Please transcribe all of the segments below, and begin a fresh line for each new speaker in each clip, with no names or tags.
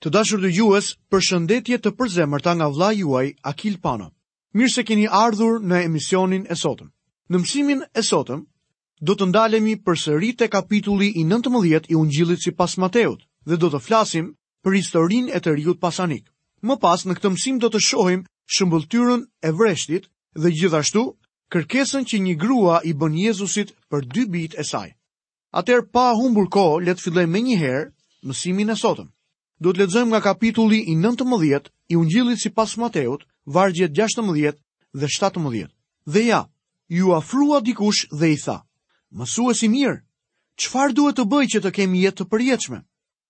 Të dashur dëgjues, përshëndetje të përzemërta nga vëllai juaj Akil Pano. Mirë se keni ardhur në emisionin e sotëm. Në mësimin e sotëm do të ndalemi përsëri te kapitulli i 19 i Ungjillit sipas Mateut dhe do të flasim për historinë e të riut pasanik. Më pas në këtë mësim do të shohim shëmbëlltyrën e vreshtit dhe gjithashtu kërkesën që një grua i bën Jezusit për dy bijtë e saj. Atëherë pa humbur kohë, le të fillojmë menjëherë mësimin e sotëm. Do të lexojmë nga kapitulli i 19 i Ungjillit sipas Mateut, vargjet 16 dhe 17. Dhe ja, iu afrua dikush dhe i tha: Mësues i mirë, çfarë duhet të bëj që të kemi jetë të përjetshme?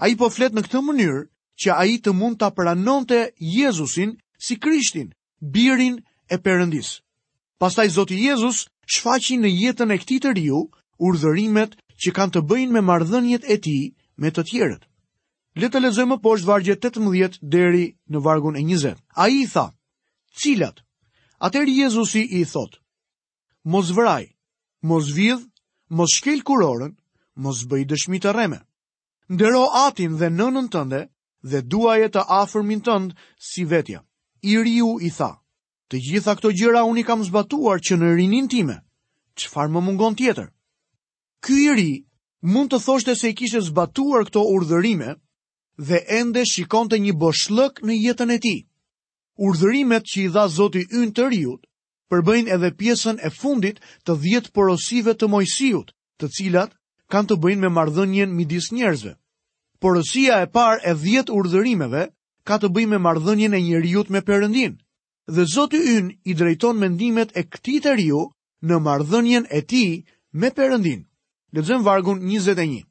Ai po flet në këtë mënyrë që ai të mund ta pranonte Jezusin si Krishtin, birin e Perëndisë. Pastaj Zoti Jezus shfaqi në jetën e këtij të riu urdhërimet që kanë të bëjnë me marrëdhëniet e tij me të tjerët. Le të lexojmë më poshtë vargjet 18 deri në vargun e 20. Ai i tha: "Cilat?" Atëherë Jezusi i thotë: "Mos vraj, mos vidh, mos shkel kurorën, mos bëj dëshmi të rreme." Ndero atin dhe nënën tënde dhe duaje të afërmin tënd si vetja. I riu i tha, Të gjitha këto gjëra unë i kam zbatuar që në rininë time. Çfarë më mungon tjetër? Ky i ri mund të thoshte se i kishte zbatuar këto urdhërime dhe ende shikonte një boshllëk në jetën e tij. Urdhërimet që i dha Zoti ynë të riut përbëjnë edhe pjesën e fundit të dhjetë porosive të Moisiut, të cilat kanë të bëjnë me marrëdhënien midis njerëzve. Porosia e parë e dhjetë urdhërimeve ka të bëjë me marrëdhënien e njeriut me Perëndinë. Dhe Zoti ynë i drejton mendimet e këtij të riu në marrëdhënien e tij me Perëndinë. Lexojmë vargun 21.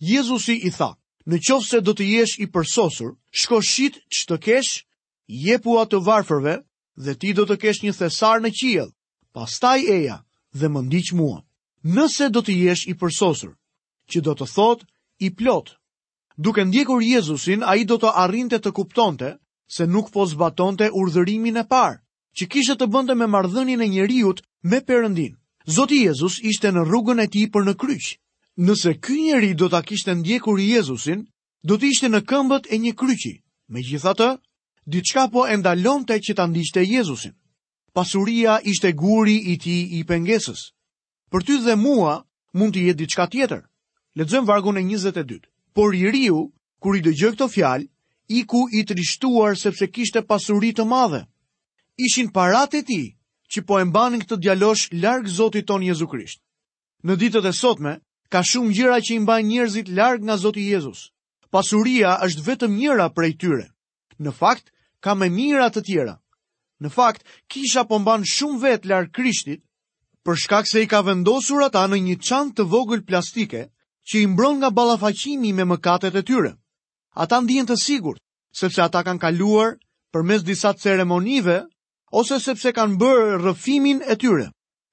Jezusi i tha: Në qoftë se do të jesh i përsosur, shko shit ç'të kesh, jepua të varfërve dhe ti do të kesh një thesar në qiell, pastaj eja dhe më ndiq mua. Nëse do të jesh i përsosur, që do të thotë i plotë. Duke ndjekur Jezusin, ai do të arrinte të kuptonte se nuk po zbatonte urdhërimin e parë, që kishte të bënte me marrëdhënien e njeriut me Perëndinë. Zoti Jezus ishte në rrugën e tij për në kryq. Nëse ky njeri do ta kishte ndjekur Jezusin, Do të ishte në këmbët e një kryqi. Megjithatë, diçka po e ndalonte që ta ndiqte Jezusin. Pasuria ishte guri i tij i pengesës. Për ty dhe mua mund të jetë diçka tjetër. Lexojmë vargun e 22. Por i riu, kur i dëgjoi këto fjalë, iku i trishtuar sepse kishte pasuri të madhe. Ishin paratë e tij që po e mbanin këtë djalosh larg Zotit tonë Jezu Krisht. Në ditët e sotme, ka shumë gjëra që i mbajnë njerëzit larg nga Zoti Jezus. Pasuria është vetëm njëra prej tyre. Në fakt, ka me mijëra të tjera. Në fakt, kisha po mban shumë vetë larg Krishtit, për shkak se i ka vendosur ata në një çantë të vogël plastike që i mbron nga ballafaqimi me mëkatet e tyre. Ata ndihen të sigurt, sepse ata kanë kaluar përmes disa ceremonive ose sepse kanë bërë rrëfimin e tyre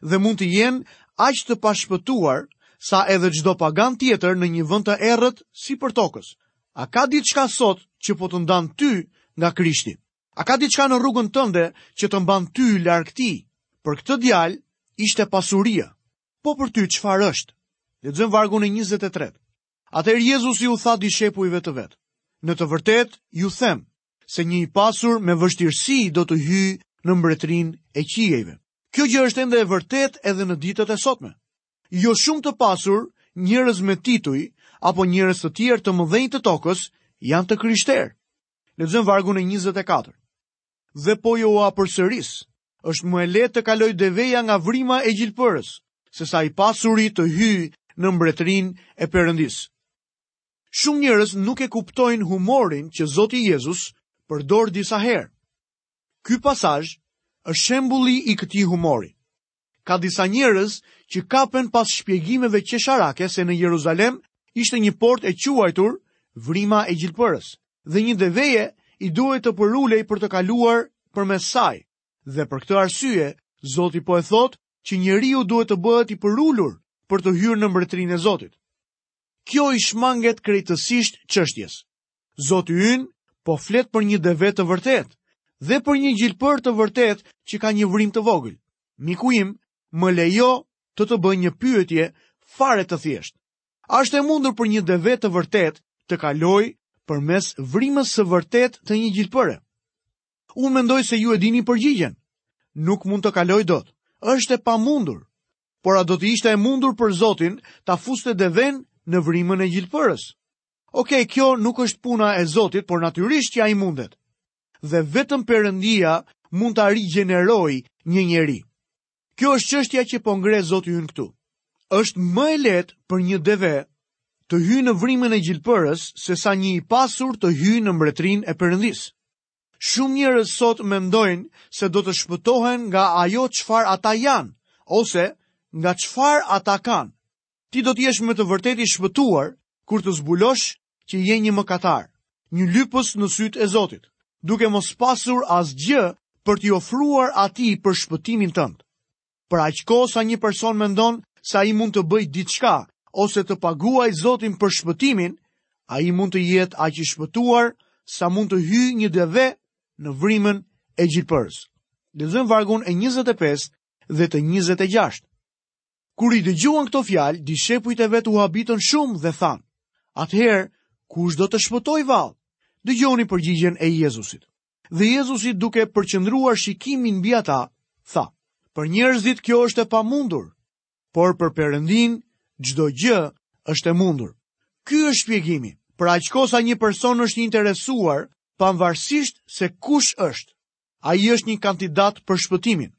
dhe mund të jenë aq të pashpëtuar sa edhe çdo pagan tjetër në një vend të errët sipër tokës. A ka diçka sot që po të ndan ty nga Krishti? A ka diçka në rrugën tënde që të mban ty larg tij? Për këtë djalë ishte pasuria. Po për ty çfarë është? Lexojmë vargun e 23. Atëherë Jezusi u tha dishepujve të vet: Në të vërtetë ju them, se një i pasur me vështirësi do të hyjë në mbretërinë e qiejve. Kjo gjë është ende e vërtetë edhe në ditët e sotme. Jo shumë të pasur, njerëz me tituj, apo njerëz të tjerë të mëdhenj të tokës, janë të krishterë. Lexojmë vargun e 24. Dhe po jua përsëris, është më e lehtë të kalojë deveja nga vrima e gjilpërës, sesa i pasuri të hyjë në mbretërinë e Perëndisë. Shumë njerëz nuk e kuptojnë humorin që Zoti Jezus përdor disa herë. Ky pasazh është shembulli i këtij humori. Ka disa njerëz që kapen pas shpjegimeve qesharake se në Jeruzalem ishte një portë e quajtur Vrima e Gjilpërës dhe një deveje i duhej të përulej për të kaluar përmes saj. Dhe për këtë arsye, Zoti po e thotë që njeriu duhet të bëhet i përulur për të hyrë në mbretërinë e Zotit. Kjo i shmanget krejtësisht çështjes. Zoti ynë po flet për një deve të vërtetë dhe për një gjilpërë të vërtetë që ka një vrimë të vogël. Miku im, më lejo të të bëj një pyetje fare të thjeshtë. A është e mundur për një deve të vërtetë të kalojë përmes vrimës së vërtetë të një gjilpëre? Unë mendoj se ju e dini përgjigjen. Nuk mund të kalojë dot. Është e pamundur. Por a do të ishte e mundur për Zotin ta fuste devenë në vrimën e gjilpërës? Ok, kjo nuk është puna e Zotit, por natyrisht që ai mundet. Dhe vetëm Perëndia mund ta rigjenerojë një njeri. Kjo është çështja që po ngre Zoti ynë këtu. Është më e lehtë për një deve të hyjë në vrimën e gjilpërës sesa një i pasur të hyjë në mbretërinë e Perëndisë. Shumë njerëz sot mendojnë se do të shpëtohen nga ajo çfarë ata janë ose nga çfarë ata kanë. Ti do të jesh me të vërtetë i shpëtuar kur të zbulosh që je një mëkatar, një lypës në sytë e Zotit, duke mos pasur asgjë për t'i ofruar atij për shpëtimin tënd. për aq kohë sa një person mendon se ai mund të bëjë diçka ose të paguajë Zotin për shpëtimin, ai mund të jetë aq i shpëtuar sa mund të hyjë një deve në vrimën e gjilpërës. Lexojmë vargun e 25 dhe të 26. Kur i dëgjuan këto fjalë, dishepujt e vet u habitën shumë dhe thanë: Atëherë, kush do të shpëtojë vallë? Dëgjoni përgjigjen e Jezusit. Dhe Jezusi duke përqendruar shikimin mbi ata, tha: "Për njerëzit kjo është e pamundur, por për Perëndinë çdo gjë është e mundur." Ky është shpjegimi. Për aq kohë sa një person është i interesuar, pavarësisht se kush është, ai është një kandidat për shpëtimin.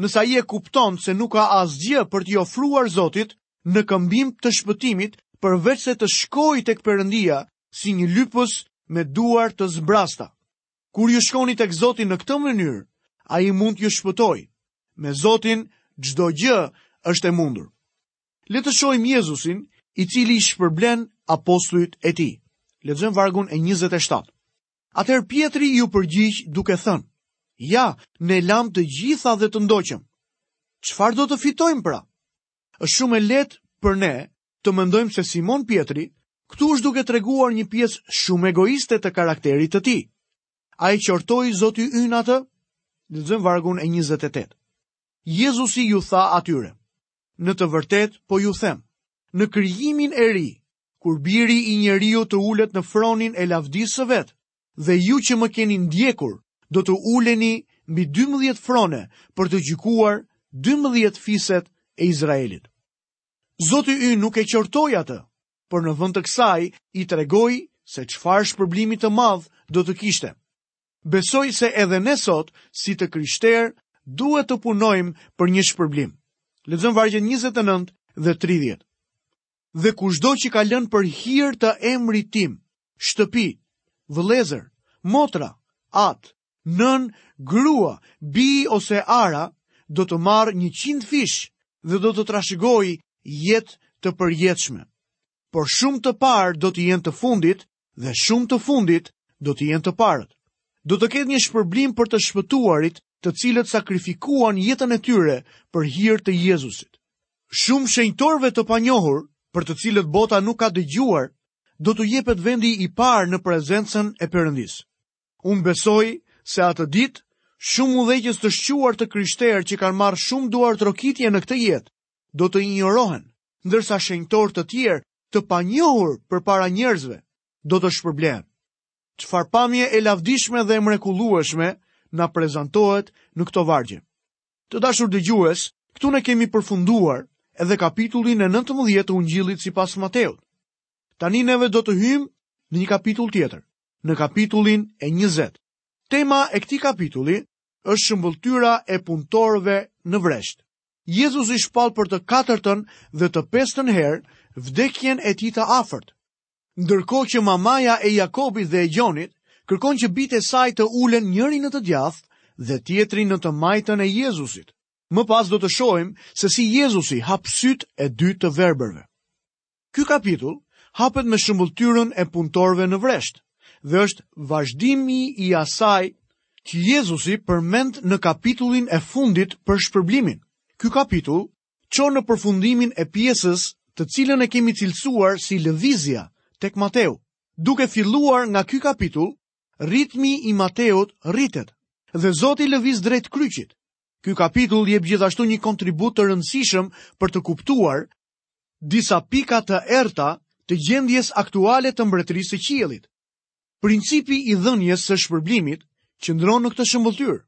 Nëse ai e kupton se nuk ka asgjë për t'i ofruar Zotit në këmbim të shpëtimit përveçse të shkojë tek Perëndia si një lypës me duar të zbrasta. Kur ju shkoni tek Zoti në këtë mënyrë, ai mund t'ju shpëtojë. Me Zotin çdo gjë është e mundur. Le të shohim Jezusin, i cili i shpërblen apostujt e tij. Lexojmë vargun e 27. Atëherë Pjetri iu përgjigj duke thënë, Ja, ne lamë të gjitha dhe të ndoqëm. Çfarë do të fitojmë pra? Është shumë e lehtë për ne të mendojmë se Simon Pjetri këtu është duke treguar një pjesë shumë egoiste të karakterit të tij. A e qortoi Zoti ynë atë? Lexojmë vargun e 28. Jezusi u tha atyre: Në të vërtetë po ju them, në krijimin e ri kur biri i njeriut të ulet në fronin e lavdisë së vet, dhe ju që më keni ndjekur, do të uleni mbi 12 frone për të gjykuar 12 fiset e Izraelit. Zoti ynë nuk e qortoi atë, por në vend të kësaj i tregoi se çfarë shpërblimi të madh do të kishte. Besoj se edhe ne sot, si të krishterë, duhet të punojmë për një shpërblim. Lexojmë vargjet 29 dhe 30. dhe kushdo që ka lënë për hir të emrit tim, shtëpi, vëllezër, motra, atë, nënë, grua, bij ose ara, do të marrë njëqindfish dhe do të trashëgojë jetë të përjetshme. Por shumë të parë do të jenë të fundit dhe shumë të fundit do të jenë të parët. Do të ketë një shpërblim për të shpëtuarit të cilët sakrifikuan jetën e tyre për hir të Jezusit. Shumë shenjtorëve të panjohur, për të cilët bota nuk ka dëgjuar, do t'u jepet vendi i parë në prezencën e Perëndisë. Unë besoj se atë ditë shumë udhëheqës të shquar të krishterë që kanë marrë shumë duartrokitje në këtë jetë do të injorohen ndërsa shenjtorë të tjerë të panjohur përpara njerëzve do të shpërblehen. Çfarë pamje e lavdishme dhe e mrekullueshme na prezantohet në këto vargje. Të dashur dëgjues, këtu ne kemi përfunduar edhe kapitullin e 19 të Ungjillit sipas Mateut. Tani neve do të hyjmë në një kapitull tjetër, në kapitullin e 20. Tema e këtij kapitulli është shëmbëlltyra e punëtorëve në vresht. Jezusi i shpall për të katërtën dhe të pestën herë vdekjen e tij të afërt. Ndërkohë që mamaja e Jakobit dhe e Gjonit kërkon që bijtë e saj të ulen njëri në të djathtë dhe tjetri në të majtën e Jezusit. Më pas do të shohim se si Jezusi hap sytë e dy të verbërve. Ky kapitull hapet me shëmbëlltyrën e punëtorëve në vresht dhe është vazhdimi i asaj që Jezusi përmend në kapitullin e fundit për shpërblimin. Ky kapitull çon në përfundimin e pjesës të cilën e kemi cilësuar si lëvizja tek Mateu. Duke filluar nga ky kapitull, ritmi i Mateut rritet dhe Zoti lëviz drejt kryqit. Ky kapitull jep gjithashtu një kontribut të rëndësishëm për të kuptuar disa pika të errëta të gjendjes aktuale të mbretërisë së qiellit. Principi i dhënies së shpërblimit qëndron në këtë shëmbëlltyrë.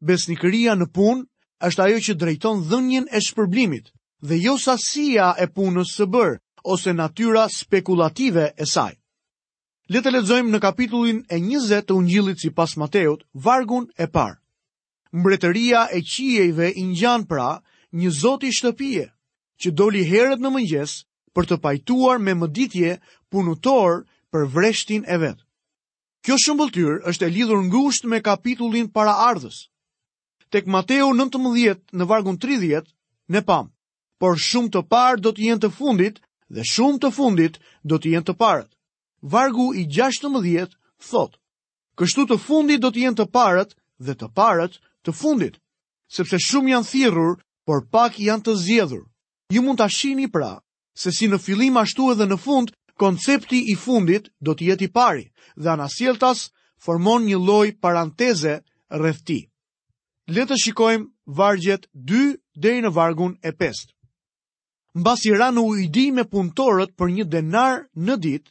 Besnikëria në punë është ajo që drejton dhënien e shpërblimit dhe jo sasia e punës së bërë ose natyra spekulative e saj. Le të lexojmë në kapitullin e 20 të Ungjillit sipas Mateut, vargun e parë. Mbretëria e qiejve i ngjan pra një zoti shtëpie, që doli herët në mëngjes për të pajtuar me mëditje punëtorë për vreshtin e vet. Kjo shëmbëlltyrë është e lidhur ngushtë me kapitullin paraardhës. Tek Mateu 19 në vargun 30 ne pamë, por shumë të parë do të jenë të fundit dhe shumë të fundit do të jenë të parët. Vargu i 16 thotë: Kështu të fundit do të jenë të parët dhe të parët të fundit, sepse shumë janë thirrur, por pak janë të zgjedhur. Ju mund ta shihni pra se si në fillim ashtu edhe në fund koncepti i fundit do të jetë i pari dhe anasjelltas formon një lloj paranteze rreth tij. Le të shikojmë vargjet 2 deri në vargun e 5. Mbasi ra në ujdi me punëtorët për një denar në ditë,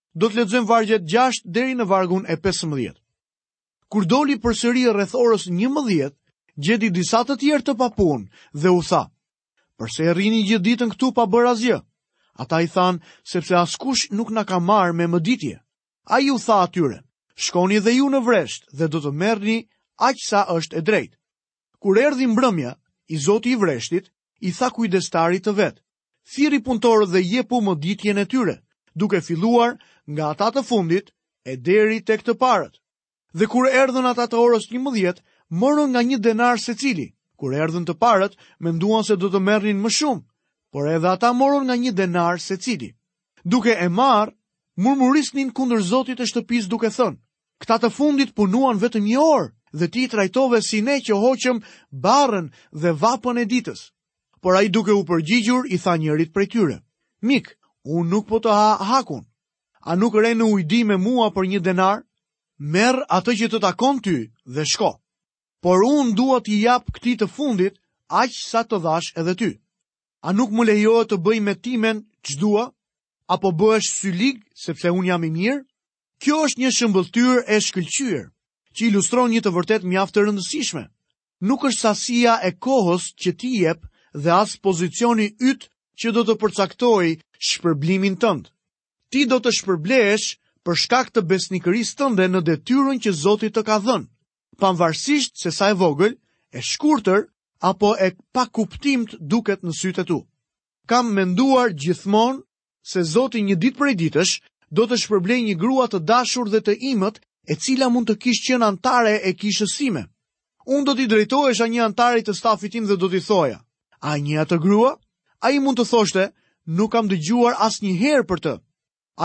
Do të lexojmë vargjet 6 deri në vargun e 15. Kur doli përsëri rreth orës 11, gjeti disa të tjerë të papunë dhe u tha: "Përse e rrini gjithë ditën këtu pa bërë asgjë?" Ata i thanë: "Sepse askush nuk na ka marrë me mëditje." Ai u tha atyre: "Shkoni dhe ju në vresht dhe do të merrni aq sa është e drejtë." Kur erdhi mbrëmja, i zoti i vreshtit i tha kujdestarit të vet: Thirri punëtorët dhe jepu mëditjen e tyre, duke filluar nga ata të fundit e deri tek të parët. Dhe kur erdhën ata të orës njëmbëdhjetë, morën nga një denar secili. Kur erdhën të parët, menduan se do të merrnin më shumë, por edhe ata morën nga një denar secili. Duke e marrë, murmurisnin kundër zotit të shtëpisë duke thënë: Këta të fundit punuan vetëm një orë dhe ti i trajtove si ne që hoqëm barrën dhe vapën e ditës. Por ai duke u përgjigjur i tha njërit prej tyre, Mik, unë nuk po të ha hakun. A nuk re në ujdi me mua për një denar? Merr atë që të takon ty dhe shko. Por unë dua t'i jap këtij të fundit aq sa të dhashë edhe ty. A nuk më lejohet të bëj me timen ç'dua? Apo bëhesh sylig sepse unë jam i mirë? Kjo është një shëmbëlltyrë e shkëlqyer, që ilustron një të vërtetë mjaft të rëndësishme. Nuk është sasia e kohës që ti jep dhe as pozicioni yt që do të përcaktojë shpërblimin tënd. Ti do të shpërblehesh për shkak të besnikërisë tënde në detyrën që Zoti të ka dhënë, pavarësisht se sa e vogël, e shkurtër apo e pakuptimtë duket në sytë e tu. Kam menduar gjithmonë se Zoti një ditë prej ditësh do të shpërblejë një grua të dashur dhe të imët, e cila mund të kish qenë anëtare e kishës sime. Unë do t'i drejtohesha një anëtari të stafit tim dhe do t'i thoja, a e njeh atë grua? Ai mund të thoshte, nuk kam dëgjuar asnjëherë për të.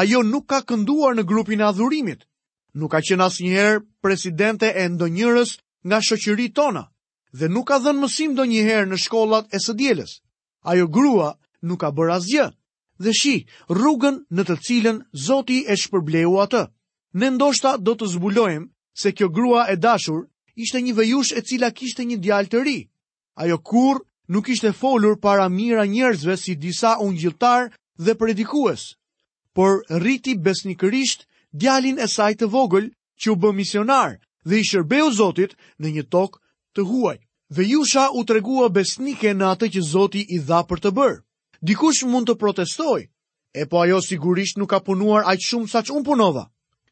Ajo nuk ka kënduar në grupin e adhurimit. Nuk ka qenë asnjëherë presidente e ndonjërës nga shoqëritë tona dhe nuk ka dhënë mësim ndonjëherë në shkollat e së dielës. Ajo grua nuk ka bërë asgjë. Dhe shih rrugën në të cilën Zoti e shpërbleu atë. Ne ndoshta do të zbulojmë se kjo grua e dashur ishte një vejushë e cila kishte një djalë të ri. Ajo kurrë nuk kishte folur para mijëra njerëzve si disa ungjilltarë dhe predikues, por rriti besnikërisht djalin e saj të vogël që u bë misionar dhe i shërbeu Zotit në një tokë të huaj. Vejusha u tregua besnike në atë që Zoti i dha për të bërë. Dikush mund të protestojë, epo ajo sigurisht nuk ka punuar aq shumë saç unë punova.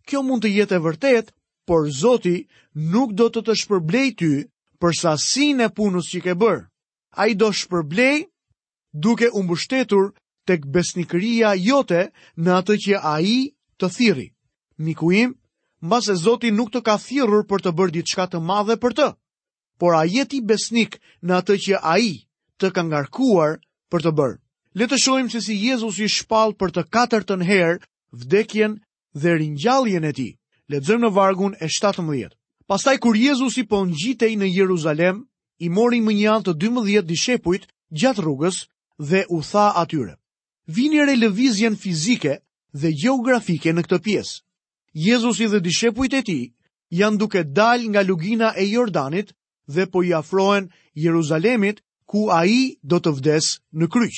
Kjo mund të jetë e vërtetë, por Zoti nuk do të të shpërblejë ty për sasinë e punës që ke bërë. Ai do shpërblejë duke u mbështetur tek besnikëria jote në atë që ai të thirri. Miku im, mbase Zoti nuk të ka thirrur për të bërë diçka të madhe për të, por a je ti besnik në atë që ai të ka ngarkuar për të bërë? Le të shohim se si Jezusi shpall për të katërtën herë vdekjen dhe ringjalljen e tij. Lexojmë në vargun e 17. Pastaj kur Jezusi po ngjitej në Jeruzalem, i mori më një anë të 12 dishepujt gjatë rrugës dhe u tha atyre: Vini re lëvizjen fizike dhe gjeografike në këtë pjesë. Jezusi dhe dishepujt e tij janë duke dalë nga lugina e Jordanit dhe po i afrohen Jeruzalemit ku ai do të vdesë në kryq.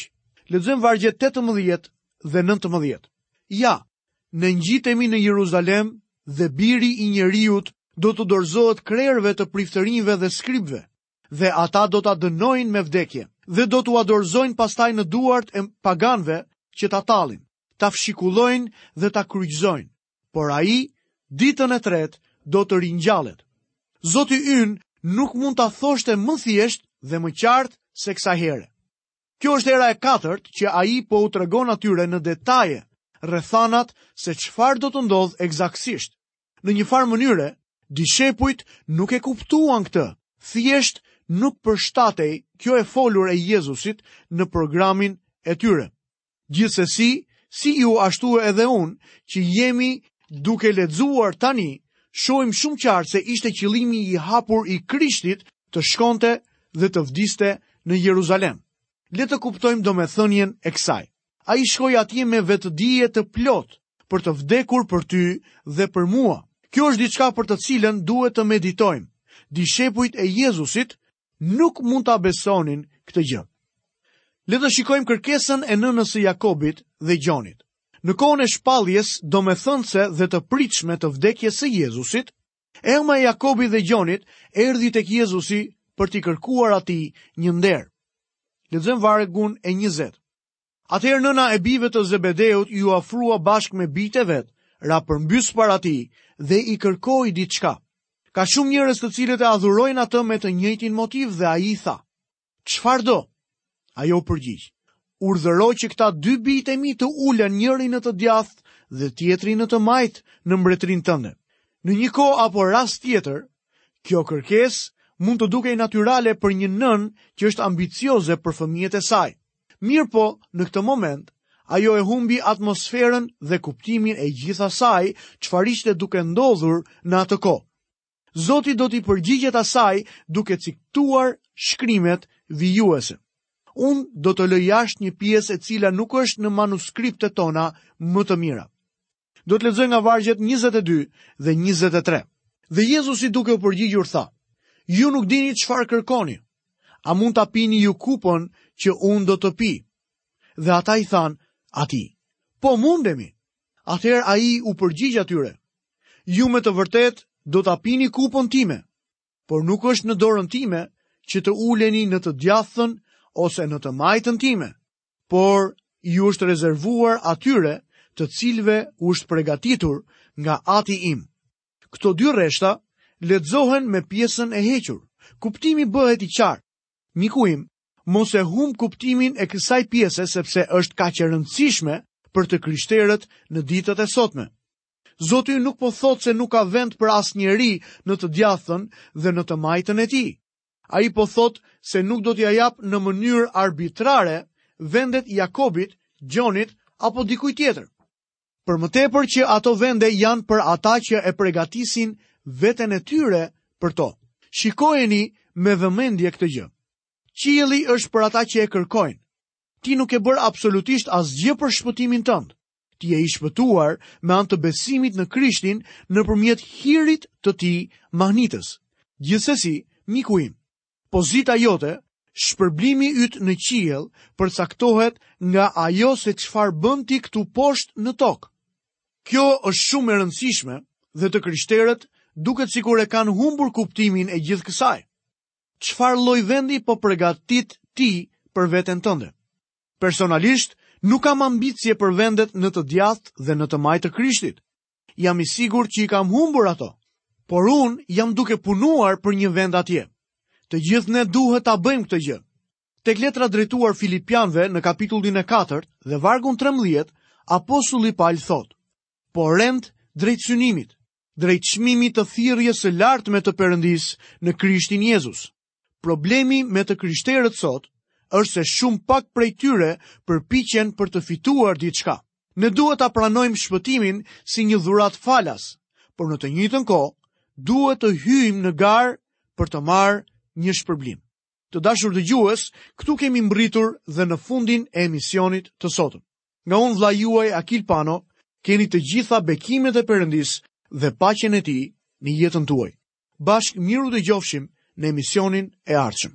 Lexojmë vargjet 18 dhe 19. Ja, ne ngjitemi në Jeruzalem dhe biri i njeriut do t'u dorëzohet krerëve të priftërinjve dhe skribëve, dhe ata do ta dënojnë me vdekje, dhe do t'ua dorëzojnë pastaj në duart e paganëve që ta tallin, ta fshikullojnë dhe ta kryqëzojnë, por ai ditën e tretë do të ringjallet. Zoti ynë nuk mund ta thoshte më thjesht dhe më qartë se kësaj here. Kjo është hera e katërt që ai po u tregon atyre në detaje rrethanat se çfarë do të ndodhë ekzaktësisht. Në një farë mënyre, dishepujt nuk e kuptuan këtë, thjesht nuk përshtatej kjo e folur e Jezusit në programin e tyre. Gjithsesi, si ju ashtu edhe unë, që jemi duke lexuar tani, shohim shumë qartë se ishte qëllimi i hapur i Krishtit të shkonte dhe të vdiste në Jeruzalem. Le të kuptojmë domethënien e kësaj. Ai shkoi atje me vetëdije të plotë për të vdekur për ty dhe për mua. Kjo është diçka për të cilën duhet të meditojmë. Dishepujt e Jezusit nuk mund ta besonin këtë gjë. Le të shikojmë kërkesën e nënës së Jakobit dhe Gjonit. Në kohën e shpalljes domethënëse dhe të pritshme të vdekjes së Jezusit, e ëma e Jakobit dhe Gjonit erdhi tek Jezusi për t'i kërkuar atij një nder. Lexojmë vargun e 20. Atëherë nëna e bijve të Zebedeut iu afrua bashkë me bijtë e vet, ra përmbys para tij dhe i kërkoi diçka. Ka shumë njerëz të cilët e adhurojnë atë me të njëjtin motiv dhe ai i tha, Çfarë do? Ajo u përgjigj, Urdhëro që këta dy bijtë e mi të ulen njëri në të djathtë dhe tjetri në të majtë në mbretërinë tënde. Në një kohë apo rast tjetër, kjo kërkesë mund të dukej natyrale për një nënë që është ambicioze për fëmijët e saj. Mirëpo, në këtë moment, ajo e humbi atmosferën dhe kuptimin e gjithë asaj çfarë ishte duke ndodhur në atë kohë. Zoti do t'i përgjigjet asaj duke cituar shkrimet vijuese. Unë do të lë jashtë një pjesë e cila nuk është në manuskriptet tona më të mira. Do të lexoj nga vargjet 22 dhe 23. Dhe Jezusi duke u përgjigjur tha, Ju nuk dini çfarë kërkoni. A mund ta pini ju kupën që unë do të pi? Dhe ata i thanë atij, Po mundemi. Atëherë ai u përgjigj atyre, Ju me të vërtetë do ta pini kupën time, por nuk është në dorën time që të uleni në të djathtën ose në të majtën time. por iu është rezervuar atyre të cilëve u është pregatitur nga ati im. Këto dy rreshta lexohen me pjesën e hequr. Kuptimi bëhet i qartë. Miku im, mos e humb kuptimin e kësaj pjese sepse është kaq e rëndësishme për të krishterët në ditët e sotme. Zoti nuk po thotë se nuk ka vend për asnjeri në të djathtën dhe në të majtën e tij. Ai po thotë se nuk do t'ia japë në mënyrë arbitrare vendet Jakobit, Gjonit apo dikujt tjetër. Për më tepër që ato vende janë për ata që e pregatisin veten e tyre për to. Shikojeni me vëmendje këtë gjë. Qielli është për ata që e kërkojnë. Ti nuk ke bërë absolutisht asgjë për shpëtimin tënd. Ti je i shpëtuar me anë të besimit në Krishtin nëpërmjet hirit të tij mahnitës. Gjithsesi, miku im, pozita jote, shpërblimi yt në qiell përcaktohet nga ajo se çfarë bën ti këtu poshtë në tokë. Kjo është shumë e rëndësishme dhe të krishterët duket sikur e kanë humbur kuptimin e gjithë kësaj. Çfarë lloj vendi po përgatit ti për veten tënde? Personalisht, nuk kam ambicie për vendet në të djathtë dhe në të majtë të Krishtit. Jam i sigurt që i kam humbur ato. Por unë jam duke punuar për një vend atje. Të gjithë ne duhet ta bëjmë këtë gjë. Tek letra drejtuar Filipianëve në kapitullin e 4 dhe vargun 13, apostulli Pal thotë: "Po rend drejt synimit, drejt çmimit të thirrjes së lartme të Perëndisë në Krishtin Jezus." Problemi me të krishterët sot është se shumë pak prej tyre përpiqen për të fituar diçka. Ne duhet ta pranojmë shpëtimin si një dhuratë falas, por në të njëjtën kohë duhet të hyjmë në garë për të marrë një shpërblim. Të dashur dëgjues, këtu kemi mbërritur dhe në fundin e emisionit të sotëm. Nga unë vëllai juaj Akil Pano, keni të gjitha bekimet e Perëndisë dhe paqen e tij në jetën tuaj. Bashkë mirë u dëgjofshim në emisionin e ardhshëm.